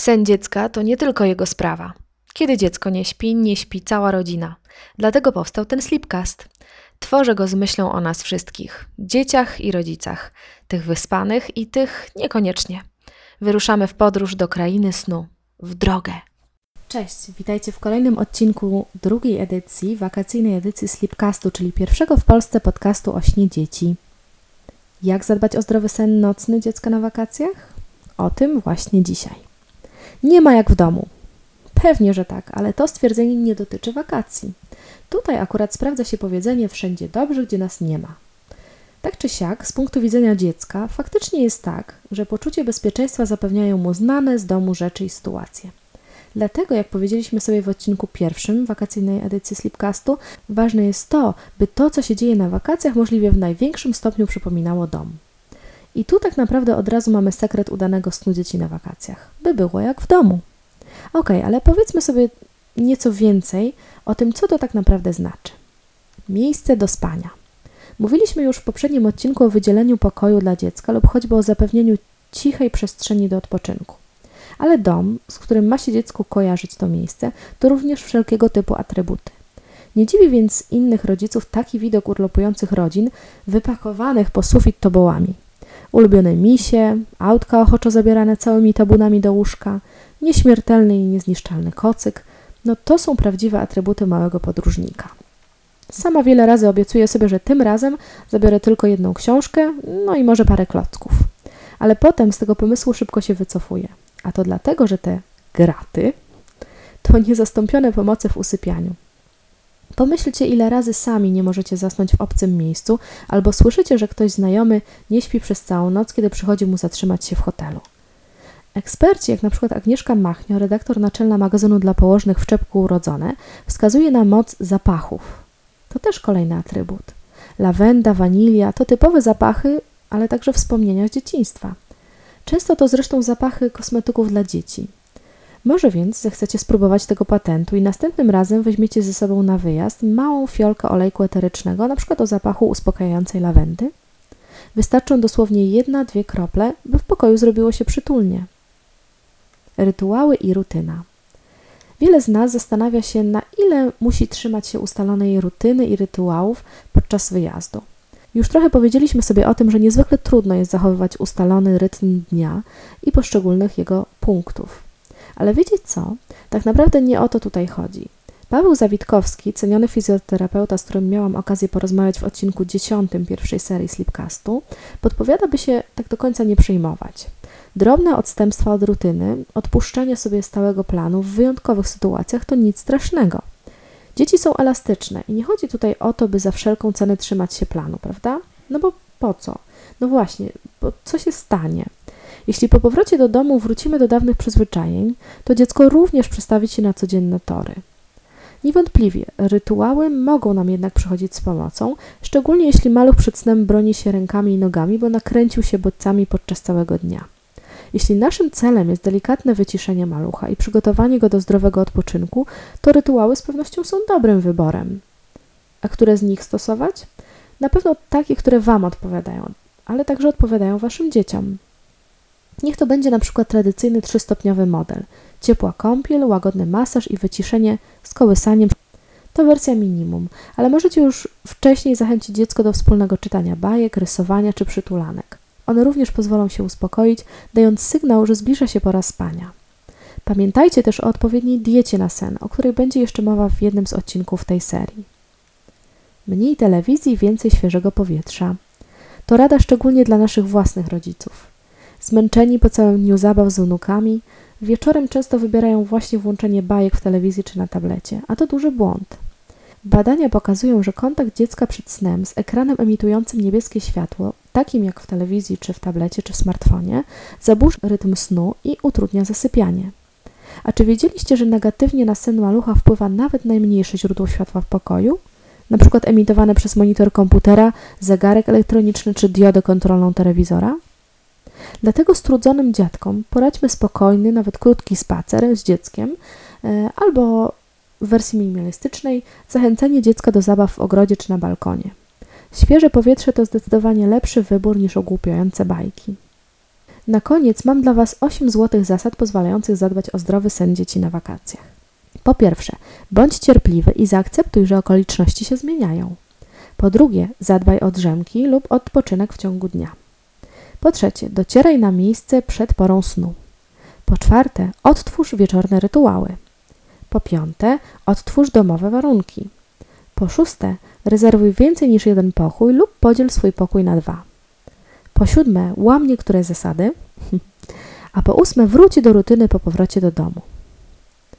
Sen dziecka to nie tylko jego sprawa. Kiedy dziecko nie śpi, nie śpi cała rodzina. Dlatego powstał ten Sleepcast. Tworzę go z myślą o nas wszystkich dzieciach i rodzicach, tych wyspanych i tych niekoniecznie. Wyruszamy w podróż do krainy snu, w drogę. Cześć, witajcie w kolejnym odcinku drugiej edycji, wakacyjnej edycji Sleepcastu, czyli pierwszego w Polsce podcastu o śnie dzieci. Jak zadbać o zdrowy sen nocny dziecka na wakacjach? O tym właśnie dzisiaj. Nie ma jak w domu. Pewnie, że tak, ale to stwierdzenie nie dotyczy wakacji. Tutaj akurat sprawdza się powiedzenie wszędzie dobrze, gdzie nas nie ma. Tak czy siak, z punktu widzenia dziecka, faktycznie jest tak, że poczucie bezpieczeństwa zapewniają mu znane z domu rzeczy i sytuacje. Dlatego, jak powiedzieliśmy sobie w odcinku pierwszym wakacyjnej edycji Sleepcastu, ważne jest to, by to, co się dzieje na wakacjach, możliwie w największym stopniu przypominało dom. I tu tak naprawdę od razu mamy sekret udanego snu dzieci na wakacjach, by było jak w domu. Ok, ale powiedzmy sobie nieco więcej o tym, co to tak naprawdę znaczy. Miejsce do spania. Mówiliśmy już w poprzednim odcinku o wydzieleniu pokoju dla dziecka lub choćby o zapewnieniu cichej przestrzeni do odpoczynku. Ale dom, z którym ma się dziecku kojarzyć to miejsce, to również wszelkiego typu atrybuty. Nie dziwi więc innych rodziców taki widok urlopujących rodzin wypakowanych po sufit tobołami ulubione misie, autka ochoczo zabierane całymi tabunami do łóżka, nieśmiertelny i niezniszczalny kocyk, no to są prawdziwe atrybuty małego podróżnika. Sama wiele razy obiecuję sobie, że tym razem zabiorę tylko jedną książkę, no i może parę klocków. Ale potem z tego pomysłu szybko się wycofuję. A to dlatego, że te graty to niezastąpione pomocy w usypianiu. Pomyślcie, ile razy sami nie możecie zasnąć w obcym miejscu, albo słyszycie, że ktoś znajomy nie śpi przez całą noc, kiedy przychodzi mu zatrzymać się w hotelu. Eksperci, jak na przykład Agnieszka Machnio, redaktor naczelna magazynu dla położnych w czepku urodzone, wskazuje na moc zapachów. To też kolejny atrybut. Lawenda, wanilia to typowe zapachy, ale także wspomnienia z dzieciństwa. Często to zresztą zapachy kosmetyków dla dzieci. Może więc zechcecie spróbować tego patentu i następnym razem weźmiecie ze sobą na wyjazd małą fiolkę olejku eterycznego, np. o zapachu uspokajającej lawendy. Wystarczą dosłownie jedna, dwie krople, by w pokoju zrobiło się przytulnie. Rytuały i rutyna. Wiele z nas zastanawia się, na ile musi trzymać się ustalonej rutyny i rytuałów podczas wyjazdu. Już trochę powiedzieliśmy sobie o tym, że niezwykle trudno jest zachowywać ustalony rytm dnia i poszczególnych jego punktów. Ale wiecie co? Tak naprawdę nie o to tutaj chodzi. Paweł Zawitkowski, ceniony fizjoterapeuta, z którym miałam okazję porozmawiać w odcinku 10 pierwszej serii Sleepcastu, podpowiada, by się tak do końca nie przejmować. Drobne odstępstwa od rutyny, odpuszczenie sobie stałego planu w wyjątkowych sytuacjach to nic strasznego. Dzieci są elastyczne i nie chodzi tutaj o to, by za wszelką cenę trzymać się planu, prawda? No bo po co? No właśnie, bo co się stanie? Jeśli po powrocie do domu wrócimy do dawnych przyzwyczajeń, to dziecko również przestawi się na codzienne tory. Niewątpliwie rytuały mogą nam jednak przychodzić z pomocą, szczególnie jeśli maluch przed snem broni się rękami i nogami, bo nakręcił się bodźcami podczas całego dnia. Jeśli naszym celem jest delikatne wyciszenie malucha i przygotowanie go do zdrowego odpoczynku, to rytuały z pewnością są dobrym wyborem. A które z nich stosować? Na pewno takie, które Wam odpowiadają, ale także odpowiadają Waszym dzieciom. Niech to będzie na przykład tradycyjny trzystopniowy model. Ciepła kąpiel, łagodny masaż i wyciszenie z kołysaniem. To wersja minimum, ale możecie już wcześniej zachęcić dziecko do wspólnego czytania bajek, rysowania czy przytulanek. One również pozwolą się uspokoić, dając sygnał, że zbliża się pora spania. Pamiętajcie też o odpowiedniej diecie na sen, o której będzie jeszcze mowa w jednym z odcinków tej serii. Mniej telewizji, więcej świeżego powietrza. To rada szczególnie dla naszych własnych rodziców. Zmęczeni po całym dniu zabaw z wnukami, wieczorem często wybierają właśnie włączenie bajek w telewizji czy na tablecie, a to duży błąd. Badania pokazują, że kontakt dziecka przed snem z ekranem emitującym niebieskie światło, takim jak w telewizji, czy w tablecie, czy w smartfonie, zaburza rytm snu i utrudnia zasypianie. A czy wiedzieliście, że negatywnie na sen malucha wpływa nawet najmniejsze źródło światła w pokoju? Na przykład emitowane przez monitor komputera, zegarek elektroniczny czy diodę kontrolną telewizora? Dlatego strudzonym dziadkom poradźmy spokojny, nawet krótki spacer z dzieckiem e, albo w wersji minimalistycznej zachęcenie dziecka do zabaw w ogrodzie czy na balkonie. Świeże powietrze to zdecydowanie lepszy wybór niż ogłupiające bajki. Na koniec mam dla Was 8 złotych zasad pozwalających zadbać o zdrowy sen dzieci na wakacjach. Po pierwsze, bądź cierpliwy i zaakceptuj, że okoliczności się zmieniają. Po drugie, zadbaj o drzemki lub odpoczynek w ciągu dnia. Po trzecie, docieraj na miejsce przed porą snu. Po czwarte, odtwórz wieczorne rytuały. Po piąte, odtwórz domowe warunki. Po szóste, rezerwuj więcej niż jeden pokój lub podziel swój pokój na dwa. Po siódme, łam niektóre zasady. A po ósme, wróć do rutyny po powrocie do domu.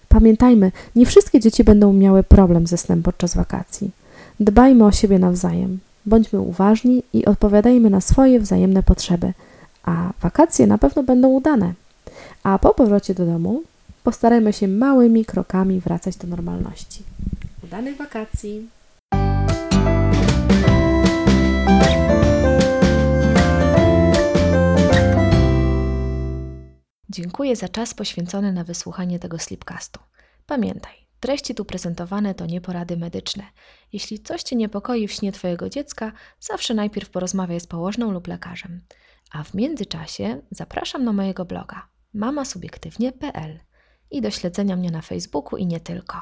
Pamiętajmy, nie wszystkie dzieci będą miały problem ze snem podczas wakacji. Dbajmy o siebie nawzajem, bądźmy uważni i odpowiadajmy na swoje wzajemne potrzeby, a wakacje na pewno będą udane. A po powrocie do domu postarajmy się małymi krokami wracać do normalności. Udanych wakacji! Dziękuję za czas poświęcony na wysłuchanie tego slipcastu. Pamiętaj, treści tu prezentowane to nie porady medyczne. Jeśli coś Cię niepokoi w śnie Twojego dziecka, zawsze najpierw porozmawiaj z położną lub lekarzem. A w międzyczasie zapraszam na mojego bloga mamasubiektywnie.pl i do śledzenia mnie na Facebooku i nie tylko.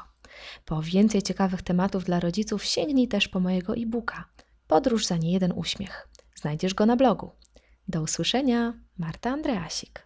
Po więcej ciekawych tematów dla rodziców sięgnij też po mojego e-booka Podróż za niejeden uśmiech. Znajdziesz go na blogu. Do usłyszenia, Marta Andreasik.